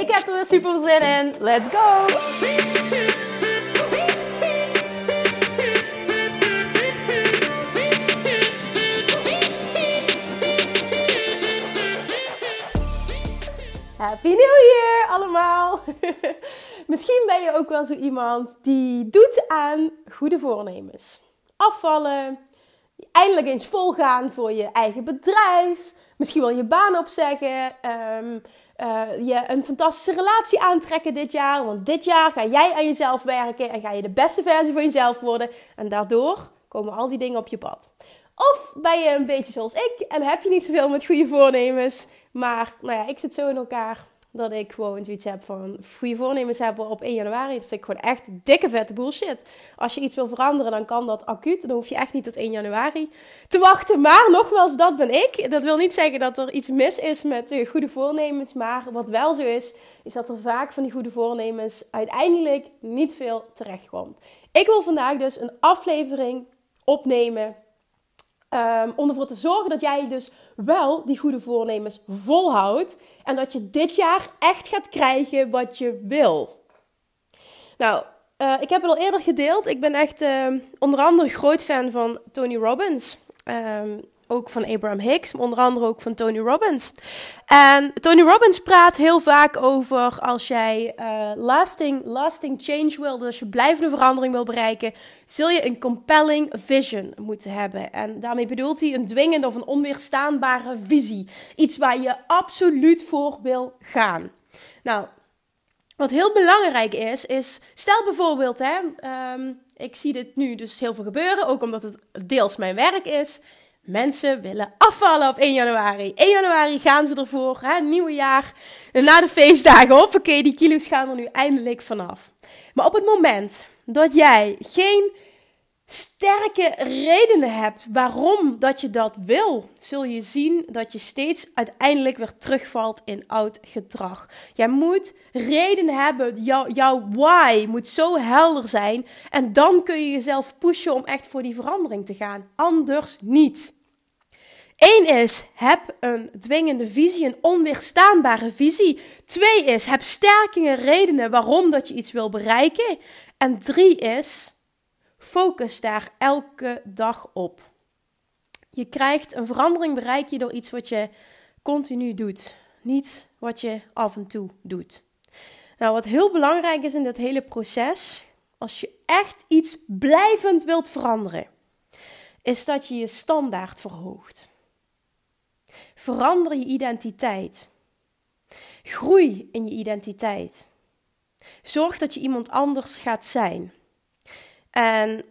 Ik heb er weer super zin in. Let's go! Happy New Year allemaal! Misschien ben je ook wel zo iemand die doet aan goede voornemens. Afvallen, eindelijk eens volgaan voor je eigen bedrijf, misschien wel je baan opzeggen, um, je een fantastische relatie aantrekken dit jaar. Want dit jaar ga jij aan jezelf werken en ga je de beste versie van jezelf worden. En daardoor komen al die dingen op je pad. Of ben je een beetje zoals ik en heb je niet zoveel met goede voornemens. Maar nou ja, ik zit zo in elkaar dat ik gewoon zoiets heb van goede voornemens hebben op 1 januari. Dat vind ik gewoon echt dikke vette bullshit. Als je iets wil veranderen, dan kan dat acuut. Dan hoef je echt niet tot 1 januari te wachten. Maar nogmaals, dat ben ik. Dat wil niet zeggen dat er iets mis is met goede voornemens. Maar wat wel zo is, is dat er vaak van die goede voornemens uiteindelijk niet veel terecht komt. Ik wil vandaag dus een aflevering opnemen Um, om ervoor te zorgen dat jij dus wel die goede voornemens volhoudt. En dat je dit jaar echt gaat krijgen wat je wil. Nou, uh, ik heb het al eerder gedeeld. Ik ben echt uh, onder andere groot fan van Tony Robbins. Um, ook van Abraham Hicks, maar onder andere ook van Tony Robbins. En Tony Robbins praat heel vaak over als jij uh, lasting, lasting change wil, dus als je blijvende verandering wil bereiken, zul je een compelling vision moeten hebben. En daarmee bedoelt hij een dwingende of een onweerstaanbare visie. Iets waar je absoluut voor wil gaan. Nou, wat heel belangrijk is, is stel bijvoorbeeld, hè, um, ik zie dit nu dus heel veel gebeuren, ook omdat het deels mijn werk is. Mensen willen afvallen op 1 januari. 1 januari gaan ze ervoor, hè, nieuwe jaar. Na de feestdagen, hoppakee, die kilo's gaan er nu eindelijk vanaf. Maar op het moment dat jij geen sterke redenen hebt waarom dat je dat wil, zul je zien dat je steeds uiteindelijk weer terugvalt in oud gedrag. Jij moet redenen hebben, jouw why moet zo helder zijn en dan kun je jezelf pushen om echt voor die verandering te gaan. Anders niet. Eén is, heb een dwingende visie, een onweerstaanbare visie. Twee is, heb sterke redenen waarom dat je iets wil bereiken. En drie is, focus daar elke dag op. Je krijgt een verandering bereik je door iets wat je continu doet, niet wat je af en toe doet. Nou, wat heel belangrijk is in dit hele proces, als je echt iets blijvend wilt veranderen, is dat je je standaard verhoogt. Verander je identiteit. Groei in je identiteit. Zorg dat je iemand anders gaat zijn. En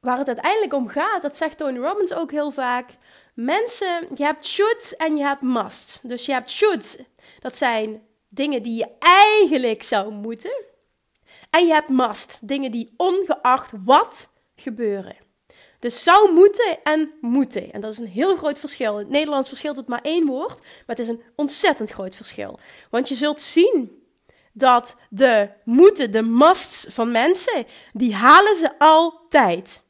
waar het uiteindelijk om gaat, dat zegt Tony Robbins ook heel vaak. Mensen, je hebt should en je hebt must. Dus je hebt should, dat zijn dingen die je eigenlijk zou moeten. En je hebt must, dingen die ongeacht wat gebeuren. Dus zou moeten en moeten. En dat is een heel groot verschil. In het Nederlands verschilt het maar één woord, maar het is een ontzettend groot verschil. Want je zult zien dat de moeten, de musts van mensen, die halen ze altijd.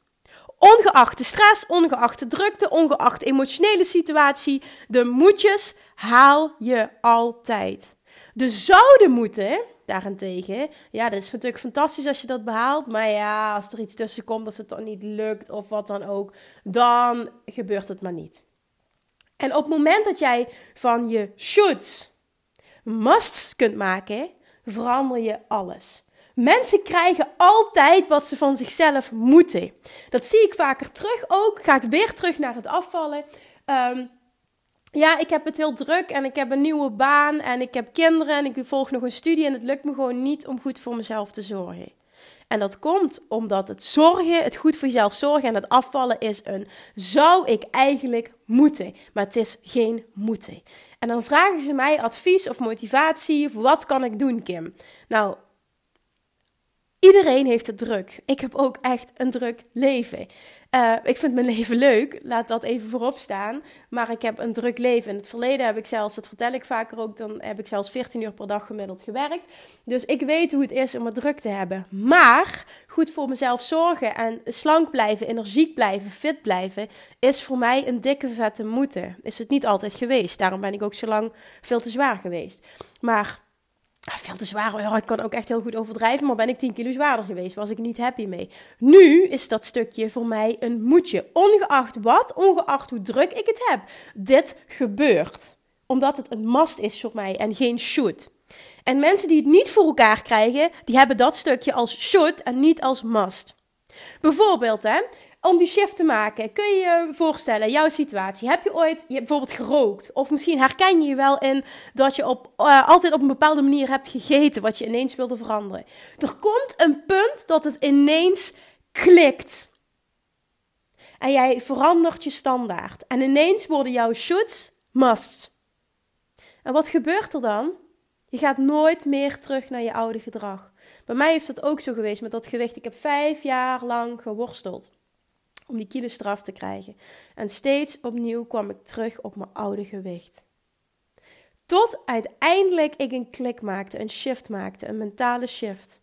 Ongeacht de stress, ongeacht de drukte, ongeacht de emotionele situatie, de moetjes haal je altijd. De zouden moeten, daarentegen. Ja, dat is natuurlijk fantastisch als je dat behaalt. Maar ja, als er iets tussen komt, dat het dan niet lukt of wat dan ook, dan gebeurt het maar niet. En op het moment dat jij van je shoulds musts kunt maken, verander je alles. Mensen krijgen altijd wat ze van zichzelf moeten. Dat zie ik vaker terug ook. Ga ik weer terug naar het afvallen. Um, ja, ik heb het heel druk en ik heb een nieuwe baan en ik heb kinderen en ik volg nog een studie en het lukt me gewoon niet om goed voor mezelf te zorgen. En dat komt omdat het zorgen, het goed voor jezelf zorgen en het afvallen is een zou ik eigenlijk moeten. Maar het is geen moeten. En dan vragen ze mij advies of motivatie of wat kan ik doen, Kim? Nou, Iedereen heeft het druk. Ik heb ook echt een druk leven. Uh, ik vind mijn leven leuk, laat dat even voorop staan. Maar ik heb een druk leven. In het verleden heb ik zelfs, dat vertel ik vaker ook, dan heb ik zelfs 14 uur per dag gemiddeld gewerkt. Dus ik weet hoe het is om het druk te hebben. Maar goed voor mezelf zorgen en slank blijven, energiek blijven, fit blijven, is voor mij een dikke vette moeten. Is het niet altijd geweest. Daarom ben ik ook zo lang veel te zwaar geweest. Maar veel te zwaar. Ja, ik kan ook echt heel goed overdrijven, maar ben ik 10 kilo zwaarder geweest, was ik niet happy mee. Nu is dat stukje voor mij een moedje. Ongeacht wat, ongeacht hoe druk ik het heb. Dit gebeurt. Omdat het een must is voor mij en geen should. En mensen die het niet voor elkaar krijgen, die hebben dat stukje als should en niet als must. Bijvoorbeeld, hè, om die shift te maken, kun je je voorstellen, jouw situatie. Heb je ooit je bijvoorbeeld gerookt? Of misschien herken je je wel in dat je op, uh, altijd op een bepaalde manier hebt gegeten, wat je ineens wilde veranderen. Er komt een punt dat het ineens klikt. En jij verandert je standaard. En ineens worden jouw shoulds musts. En wat gebeurt er dan? Je gaat nooit meer terug naar je oude gedrag. Bij mij heeft dat ook zo geweest met dat gewicht. Ik heb vijf jaar lang geworsteld om die kilo's eraf te krijgen. En steeds opnieuw kwam ik terug op mijn oude gewicht. Tot uiteindelijk ik een klik maakte, een shift maakte, een mentale shift.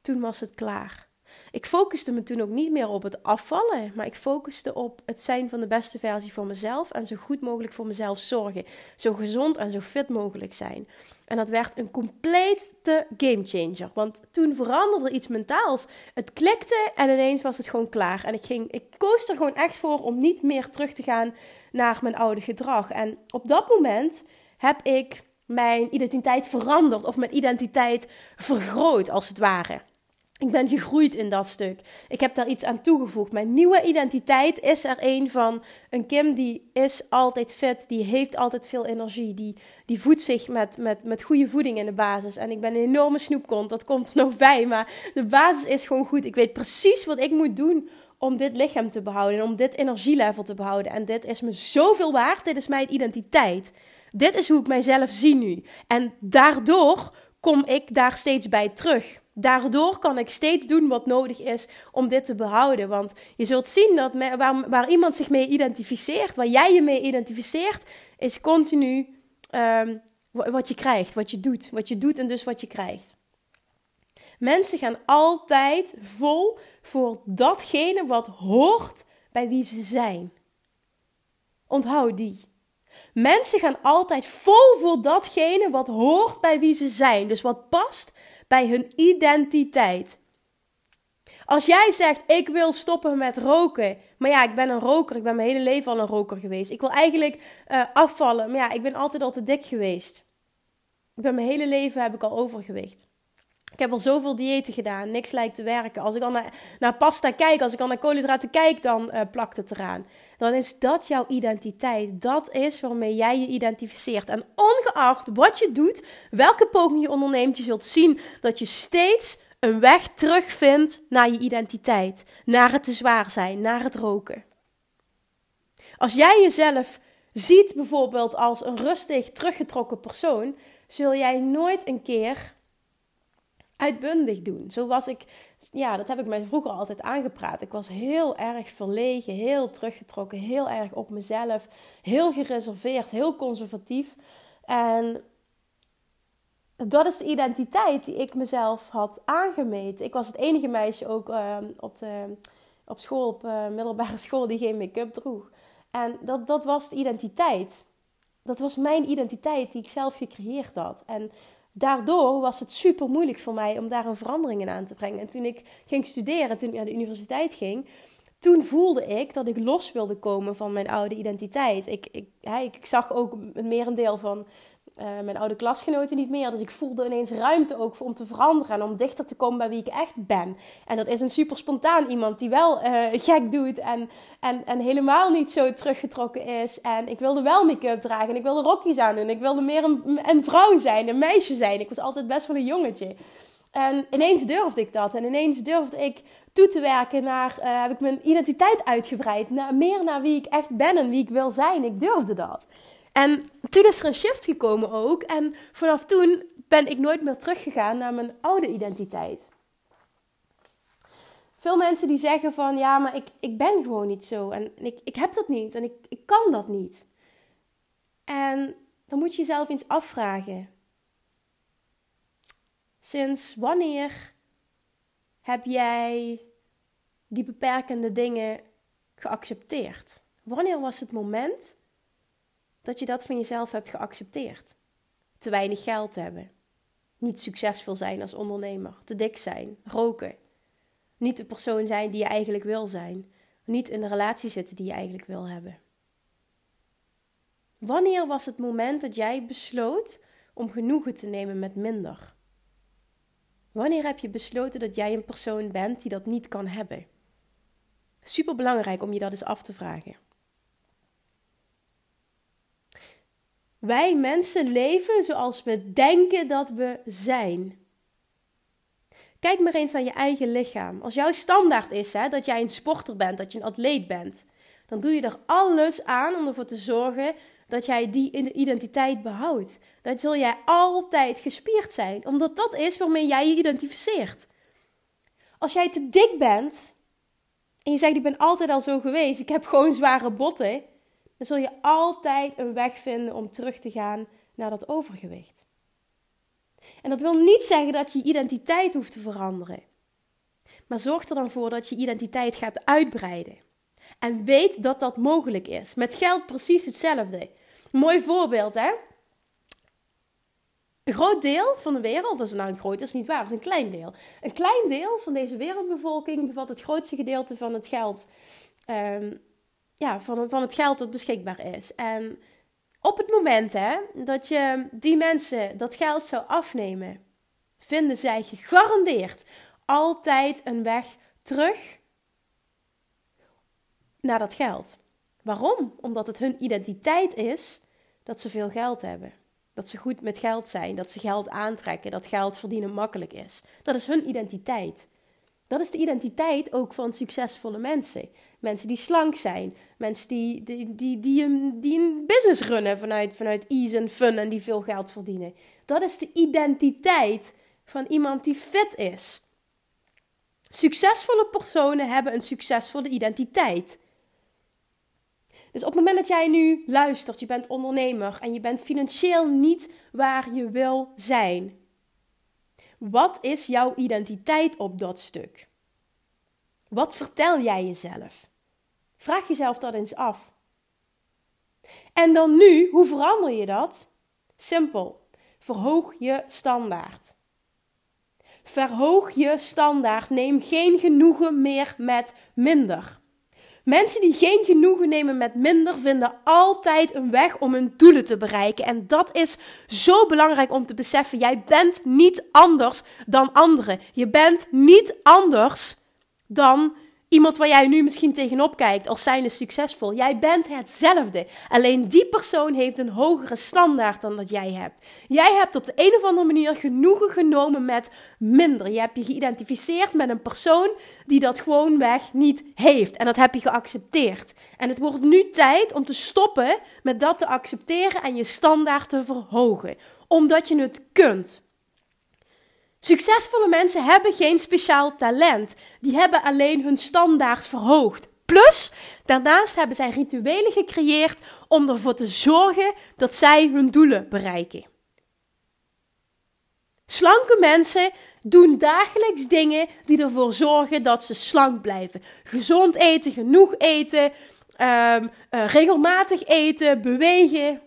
Toen was het klaar. Ik focuste me toen ook niet meer op het afvallen, maar ik focuste op het zijn van de beste versie van mezelf en zo goed mogelijk voor mezelf zorgen. Zo gezond en zo fit mogelijk zijn. En dat werd een complete gamechanger. Want toen veranderde iets mentaals. Het klikte en ineens was het gewoon klaar. En ik, ging, ik koos er gewoon echt voor om niet meer terug te gaan naar mijn oude gedrag. En op dat moment heb ik mijn identiteit veranderd of mijn identiteit vergroot, als het ware. Ik ben gegroeid in dat stuk. Ik heb daar iets aan toegevoegd. Mijn nieuwe identiteit is er een van een Kim die is altijd fit, die heeft altijd veel energie, die, die voedt zich met, met, met goede voeding in de basis. En ik ben een enorme snoepkont, dat komt er nog bij, maar de basis is gewoon goed. Ik weet precies wat ik moet doen om dit lichaam te behouden en om dit energielevel te behouden. En dit is me zoveel waard, dit is mijn identiteit. Dit is hoe ik mijzelf zie nu. En daardoor kom ik daar steeds bij terug. Daardoor kan ik steeds doen wat nodig is om dit te behouden. Want je zult zien dat waar, iemand zich mee identificeert, waar jij je mee identificeert, is continu um, wat je krijgt, wat je doet. Wat je doet en dus wat je krijgt. Mensen gaan altijd vol voor datgene wat hoort bij wie ze zijn. Onthoud die. Mensen gaan altijd vol voor datgene wat hoort bij wie ze zijn. Dus wat past bij hun identiteit. Als jij zegt, ik wil stoppen met roken. Maar ja, ik ben een roker. Ik ben mijn hele leven al een roker geweest. Ik wil eigenlijk uh, afvallen. Maar ja, ik ben altijd al te dik geweest. Ik ben mijn hele leven heb ik al overgewicht. Ik heb al zoveel diëten gedaan. Niks lijkt te werken. Als ik al naar, pasta kijk, als ik al naar koolhydraten kijk, dan uh, plakt het eraan. Dan is dat jouw identiteit. Dat is waarmee jij je identificeert. En ongeacht wat je doet, welke poging je onderneemt, je zult zien dat je steeds een weg terugvindt naar je identiteit. Naar het te zwaar zijn, naar het roken. Als jij jezelf ziet bijvoorbeeld als een rustig, teruggetrokken persoon, zul jij nooit een keer uitbundig doen. Zo was ik, ja, dat heb ik mij vroeger altijd aangepraat. Ik was heel erg verlegen, heel teruggetrokken, heel erg op mezelf, heel gereserveerd, heel conservatief. En dat is de identiteit die ik mezelf had aangemeten. Ik was het enige meisje ook uh, op, de, op school, op uh, middelbare school, die geen make-up droeg. En dat, dat was de identiteit. Dat was mijn identiteit die ik zelf gecreëerd had. En daardoor was het super moeilijk voor mij om daar een verandering in aan te brengen. En toen ik ging studeren, toen ik naar de universiteit ging, toen voelde ik dat ik los wilde komen van mijn oude identiteit. Ik, ik, ik zag ook een merendeel van uh, mijn oude klasgenoten niet meer. Dus ik voelde ineens ruimte ook om te veranderen en om dichter te komen bij wie ik echt ben. En dat is een super spontaan iemand die wel uh, gek doet en, en, en helemaal niet zo teruggetrokken is. En ik wilde wel make-up dragen en ik wilde rokjes aan doen. Ik wilde meer een, vrouw zijn, een meisje zijn. Ik was altijd best wel een jongetje. En ineens durfde ik dat. En ineens durfde ik toe te werken naar, uh, heb ik mijn identiteit uitgebreid. Naar, meer naar wie ik echt ben en wie ik wil zijn. Ik durfde dat. En toen is er een shift gekomen ook. En vanaf toen ben ik nooit meer teruggegaan naar mijn oude identiteit. Veel mensen die zeggen van ja, maar ik, ik ben gewoon niet zo. En ik, ik heb dat niet en ik, ik kan dat niet. En dan moet je jezelf eens afvragen. Sinds wanneer heb jij die beperkende dingen geaccepteerd? Wanneer was het moment dat je dat van jezelf hebt geaccepteerd? Te weinig geld hebben, niet succesvol zijn als ondernemer, te dik zijn, roken, niet de persoon zijn die je eigenlijk wil zijn, niet in de relatie zitten die je eigenlijk wil hebben. Wanneer was het moment dat jij besloot om genoegen te nemen met minder? Wanneer heb je besloten dat jij een persoon bent die dat niet kan hebben? Super belangrijk om je dat eens af te vragen. Wij mensen leven zoals we denken dat we zijn. Kijk maar eens naar je eigen lichaam. Als jouw standaard is hè, dat jij een sporter bent, dat je een atleet bent, dan doe je er alles aan om ervoor te zorgen dat jij die identiteit behoudt. Dan zul jij altijd gespierd zijn, omdat dat is waarmee jij je identificeert. Als jij te dik bent en je zegt ik ben altijd al zo geweest, ik heb gewoon zware botten, dan zul je altijd een weg vinden om terug te gaan naar dat overgewicht. En dat wil niet zeggen dat je identiteit hoeft te veranderen. Maar zorg er dan voor dat je identiteit gaat uitbreiden. En weet dat dat mogelijk is. Met geld precies hetzelfde. mooi voorbeeld, hè? Een groot deel van de wereld, dat is nou een groot, dat is niet waar, dat is een klein deel. Een klein deel van deze wereldbevolking bevat het grootste gedeelte van het geld. Um, ja, van, van het geld dat beschikbaar is. En op het moment hè, dat je die mensen dat geld zou afnemen, vinden zij gegarandeerd altijd een weg terug naar dat geld. Waarom? Omdat het hun identiteit is dat ze veel geld hebben. Dat ze goed met geld zijn, dat ze geld aantrekken, dat geld verdienen makkelijk is. Dat is hun identiteit. Dat is de identiteit ook van succesvolle mensen. Mensen die slank zijn. Mensen die, die, die, die, een, die een business runnen vanuit, vanuit ease en fun en die veel geld verdienen. Dat is de identiteit van iemand die fit is. Succesvolle personen hebben een succesvolle identiteit. Dus op het moment dat jij nu luistert, je bent ondernemer en je bent financieel niet waar je wil zijn. Wat is jouw identiteit op dat stuk? Wat vertel jij jezelf? Vraag jezelf dat eens af. En dan nu, hoe verander je dat? Simpel. Verhoog je standaard. Verhoog je standaard. Neem geen genoegen meer met minder. Mensen die geen genoegen nemen met minder vinden altijd een weg om hun doelen te bereiken. En dat is zo belangrijk om te beseffen. Jij bent niet anders dan anderen. Je bent niet anders dan iemand waar jij nu misschien tegenop kijkt als zijnde succesvol. Jij bent hetzelfde. Alleen die persoon heeft een hogere standaard dan dat jij hebt. Jij hebt op de een of andere manier genoegen genomen met minder. Je hebt je geïdentificeerd met een persoon die dat gewoonweg niet heeft. En dat heb je geaccepteerd. En het wordt nu tijd om te stoppen met dat te accepteren en je standaard te verhogen. Omdat je het kunt. Succesvolle mensen hebben geen speciaal talent. Die hebben alleen hun standaard verhoogd. Plus, daarnaast hebben zij rituelen gecreëerd om ervoor te zorgen dat zij hun doelen bereiken. Slanke mensen doen dagelijks dingen die ervoor zorgen dat ze slank blijven. Gezond eten, genoeg eten, um, uh, regelmatig eten, bewegen.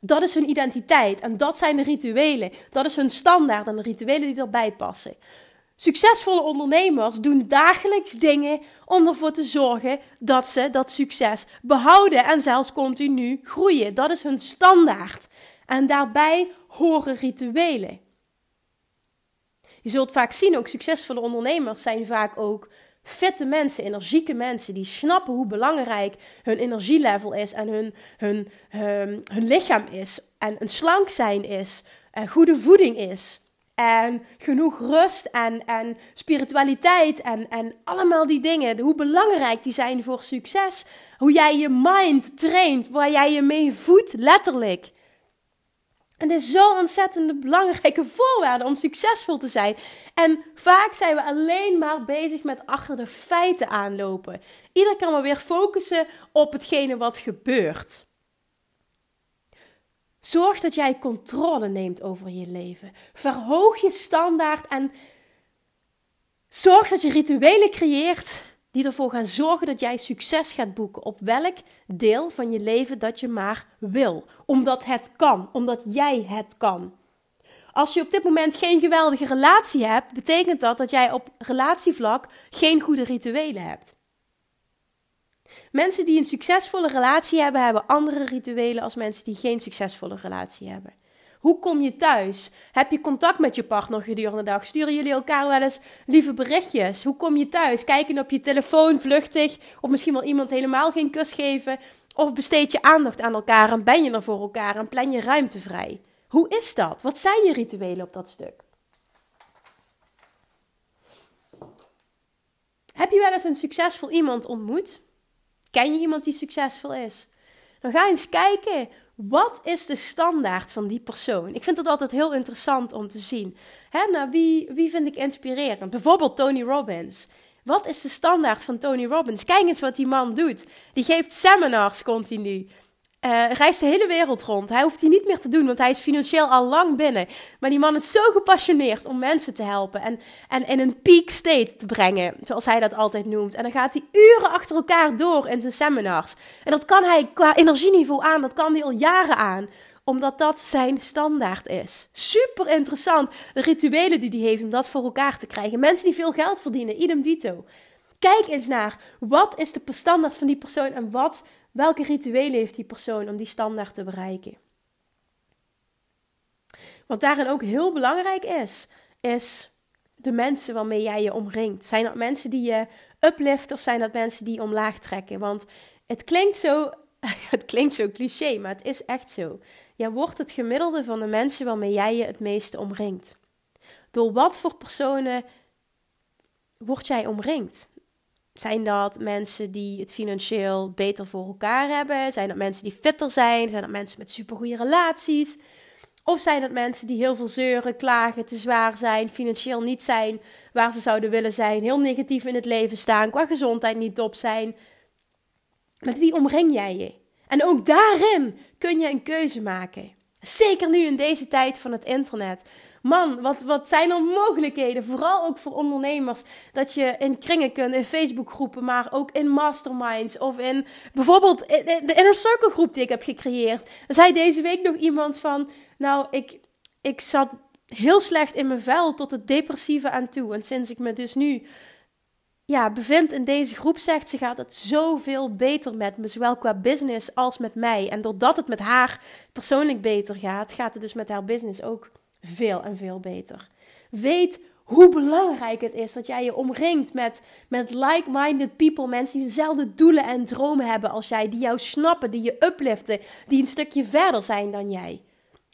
Dat is hun identiteit en dat zijn de rituelen. Dat is hun standaard en de rituelen die erbij passen. Succesvolle ondernemers doen dagelijks dingen om ervoor te zorgen dat ze dat succes behouden en zelfs continu groeien. Dat is hun standaard. En daarbij horen rituelen. Je zult vaak zien, ook succesvolle ondernemers zijn vaak ook Vette mensen, energieke mensen die snappen hoe belangrijk hun energielevel is en hun, hun, hun, hun lichaam is. En een slank zijn is, en goede voeding is. en genoeg rust en, en spiritualiteit en, en allemaal die dingen. Hoe belangrijk die zijn voor succes. Hoe jij je mind traint, waar jij je mee voedt, letterlijk. En dit is zo'n ontzettend belangrijke voorwaarde om succesvol te zijn. En vaak zijn we alleen maar bezig met achter de feiten aanlopen. Ieder kan maar weer focussen op hetgene wat gebeurt. Zorg dat jij controle neemt over je leven. Verhoog je standaard en zorg dat je rituelen creëert die ervoor gaan zorgen dat jij succes gaat boeken op welk deel van je leven dat je maar wil. Omdat het kan, omdat jij het kan. Als je op dit moment geen geweldige relatie hebt, betekent dat dat jij op relatievlak geen goede rituelen hebt. Mensen die een succesvolle relatie hebben, hebben andere rituelen als mensen die geen succesvolle relatie hebben. Hoe kom je thuis? Heb je contact met je partner gedurende de dag? Sturen jullie elkaar wel eens lieve berichtjes? Hoe kom je thuis? Kijken op je telefoon vluchtig? Of misschien wel iemand helemaal geen kus geven? Of besteed je aandacht aan elkaar en ben je er voor elkaar en plan je ruimte vrij? Hoe is dat? Wat zijn je rituelen op dat stuk? Heb je wel eens een succesvol iemand ontmoet? Ken je iemand die succesvol is? Dan ga eens kijken, wat is de standaard van die persoon? Ik vind het altijd heel interessant om te zien. Hè, nou, wie, wie vind ik inspirerend? Bijvoorbeeld Tony Robbins. Wat is de standaard van Tony Robbins? Kijk eens wat die man doet. Die geeft seminars continu. Uh, reist de hele wereld rond. Hij hoeft die niet meer te doen, want hij is financieel al lang binnen. Maar die man is zo gepassioneerd om mensen te helpen en, en in een peak state te brengen, zoals hij dat altijd noemt. En dan gaat hij uren achter elkaar door in zijn seminars. En dat kan hij qua energieniveau aan, dat kan hij al jaren aan omdat dat zijn standaard is. Super interessant. De rituelen die hij heeft om dat voor elkaar te krijgen. Mensen die veel geld verdienen, idem dito. Kijk eens naar wat is de standaard van die persoon en wat Welke rituelen heeft die persoon om die standaard te bereiken? Wat daarin ook heel belangrijk is, is de mensen waarmee jij je omringt. Zijn dat mensen die je upliften of zijn dat mensen die je omlaag trekken? Want het klinkt zo, het klinkt zo cliché, maar het is echt zo. Jij wordt het gemiddelde van de mensen waarmee jij je het meeste omringt. Door wat voor personen word jij omringd? Zijn dat mensen die het financieel beter voor elkaar hebben? Zijn dat mensen die fitter zijn? Zijn dat mensen met supergoeie relaties? Of zijn het mensen die heel veel zeuren, klagen, te zwaar zijn, financieel niet zijn waar ze zouden willen zijn, heel negatief in het leven staan, qua gezondheid niet top zijn? Met wie omring jij je? En ook daarin kun je een keuze maken. Zeker nu in deze tijd van het internet. Man, wat, wat zijn er mogelijkheden? Vooral ook voor ondernemers. Dat je in kringen kunt, in Facebookgroepen, maar ook in masterminds. Of in bijvoorbeeld de inner circle groep die ik heb gecreëerd. Er zei deze week nog iemand van, nou, ik, ik zat heel slecht in mijn vel tot het depressieve aan toe. En sinds ik me dus nu ja, bevind in deze groep, zegt ze, gaat het zoveel beter met me, zowel qua business als met mij. En doordat het met haar persoonlijk beter gaat, gaat het dus met haar business ook veel en veel beter. Weet hoe belangrijk het is dat jij je omringt met, met like-minded people, mensen die dezelfde doelen en dromen hebben als jij, die jou snappen, die je upliften, die een stukje verder zijn dan jij.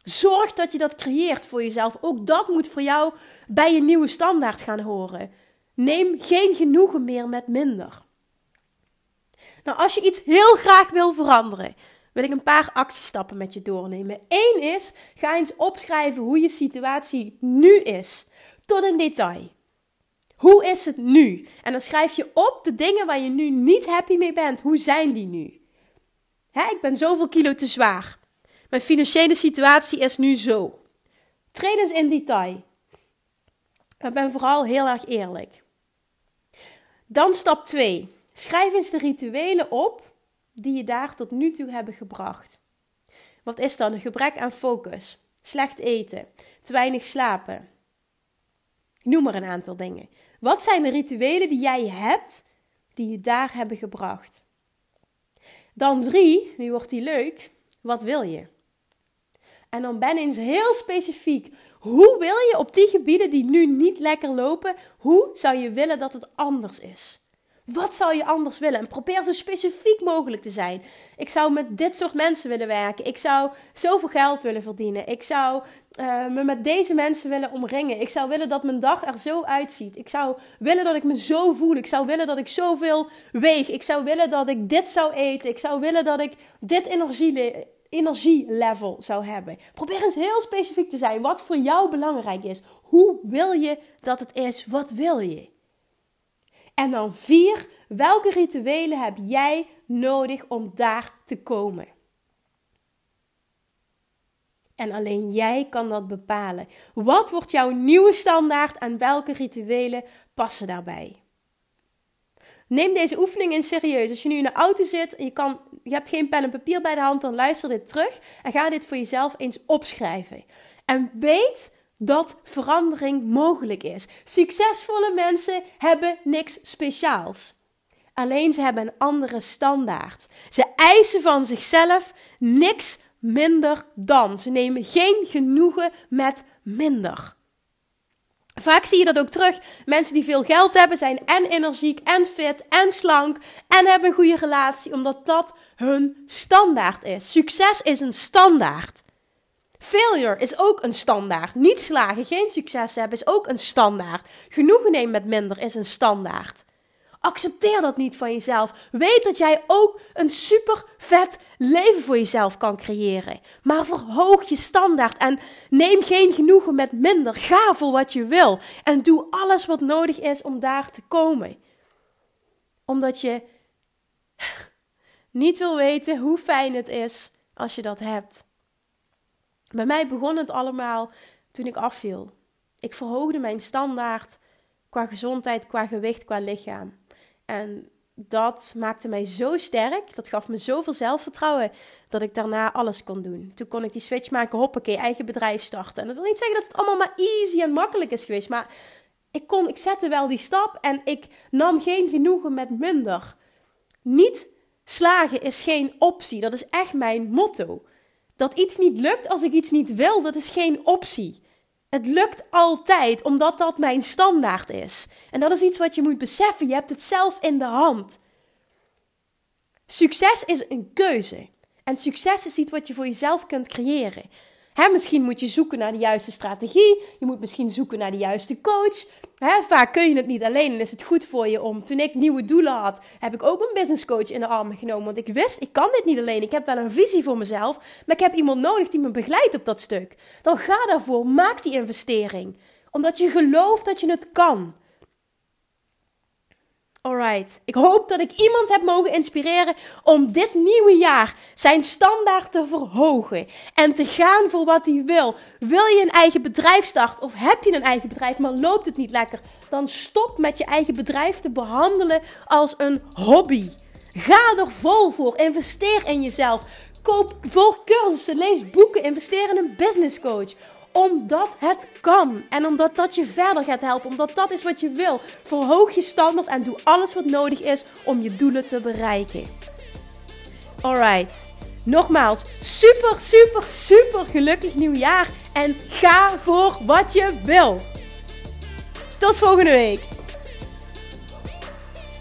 Zorg dat je dat creëert voor jezelf. Ook dat moet voor jou bij je nieuwe standaard gaan horen. Neem geen genoegen meer met minder. Nou, als je iets heel graag wil veranderen, wil ik een paar actiestappen met je doornemen. Eén is, ga eens opschrijven hoe je situatie nu is. Tot in detail. Hoe is het nu? En dan schrijf je op de dingen waar je nu niet happy mee bent. Hoe zijn die nu? Hè, ik ben zoveel kilo te zwaar. Mijn financiële situatie is nu zo. Treed eens in detail. Ik ben vooral heel erg eerlijk. Dan stap 2. Schrijf eens de rituelen op die je daar tot nu toe hebben gebracht. Wat is dan? Een gebrek aan focus, slecht eten, te weinig slapen. Noem maar een aantal dingen. Wat zijn de rituelen die jij hebt die je daar hebben gebracht? Dan drie, nu wordt die leuk. Wat wil je? En dan ben eens heel specifiek. Hoe wil je op die gebieden die nu niet lekker lopen, hoe zou je willen dat het anders is? Wat zou je anders willen? En probeer zo specifiek mogelijk te zijn. Ik zou met dit soort mensen willen werken. Ik zou zoveel geld willen verdienen. Ik zou uh, me met deze mensen willen omringen. Ik zou willen dat mijn dag er zo uitziet. Ik zou willen dat ik me zo voel. Ik zou willen dat ik zoveel weeg. Ik zou willen dat ik dit zou eten. Ik zou willen dat ik dit energie, energielevel zou hebben. Probeer eens heel specifiek te zijn. Wat voor jou belangrijk is. Hoe wil je dat het is? Wat wil je? En dan vier. Welke rituelen heb jij nodig om daar te komen? En alleen jij kan dat bepalen. Wat wordt jouw nieuwe standaard en welke rituelen passen daarbij? Neem deze oefening in serieus. Als je nu in de auto zit en je, kan, je hebt geen pen en papier bij de hand, dan luister dit terug en ga dit voor jezelf eens opschrijven. En weet dat verandering mogelijk is. Succesvolle mensen hebben niks speciaals. Alleen ze hebben een andere standaard. Ze eisen van zichzelf niks minder dan. Ze nemen geen genoegen met minder. Vaak zie je dat ook terug. Mensen die veel geld hebben zijn en energiek en fit en slank en hebben een goede relatie, omdat dat hun standaard is. Succes is een standaard. Failure is ook een standaard. Niet slagen, geen succes hebben is ook een standaard. Genoegen nemen met minder is een standaard. Accepteer dat niet van jezelf. Weet dat jij ook een super vet leven voor jezelf kan creëren. Maar verhoog je standaard en neem geen genoegen met minder. Ga voor wat je wil en doe alles wat nodig is om daar te komen. Omdat je niet wil weten hoe fijn het is als je dat hebt. Bij mij begon het allemaal toen ik afviel. Ik verhoogde mijn standaard qua gezondheid, qua gewicht, qua lichaam. En dat maakte mij zo sterk. Dat gaf me zoveel zelfvertrouwen dat ik daarna alles kon doen. Toen kon ik die switch maken, hoppakee, eigen bedrijf starten. En dat wil niet zeggen dat het allemaal maar easy en makkelijk is geweest. Maar ik, kon, ik zette wel die stap en ik nam geen genoegen met minder. Niet slagen is geen optie. Dat is echt mijn motto. Dat iets niet lukt als ik iets niet wil, dat is geen optie. Het lukt altijd, omdat dat mijn standaard is. En dat is iets wat je moet beseffen. Je hebt het zelf in de hand. Succes is een keuze. En succes is iets wat je voor jezelf kunt creëren. Hè, misschien moet je zoeken naar de juiste strategie. Je moet misschien zoeken naar de juiste coach. Vaak kun je het niet alleen en is het goed voor je om. Toen ik nieuwe doelen had, heb ik ook een business coach in de armen genomen. Want ik wist, ik kan dit niet alleen. Ik heb wel een visie voor mezelf. Maar ik heb iemand nodig die me begeleidt op dat stuk. Dan ga daarvoor. Maak die investering. Omdat je gelooft dat je het kan. Alright. Ik hoop dat ik iemand heb mogen inspireren om dit nieuwe jaar zijn standaard te verhogen en te gaan voor wat hij wil. Wil je een eigen bedrijf starten of heb je een eigen bedrijf, maar loopt het niet lekker? Dan stop met je eigen bedrijf te behandelen als een hobby. Ga er vol voor. Investeer in jezelf. Koop, volg cursussen, lees boeken, investeer in een business coach omdat het kan. En omdat dat je verder gaat helpen. Omdat dat is wat je wil. Verhoog je standaard en doe alles wat nodig is om je doelen te bereiken. Alright. Nogmaals, super, super, super gelukkig nieuwjaar. En ga voor wat je wil. Tot volgende week.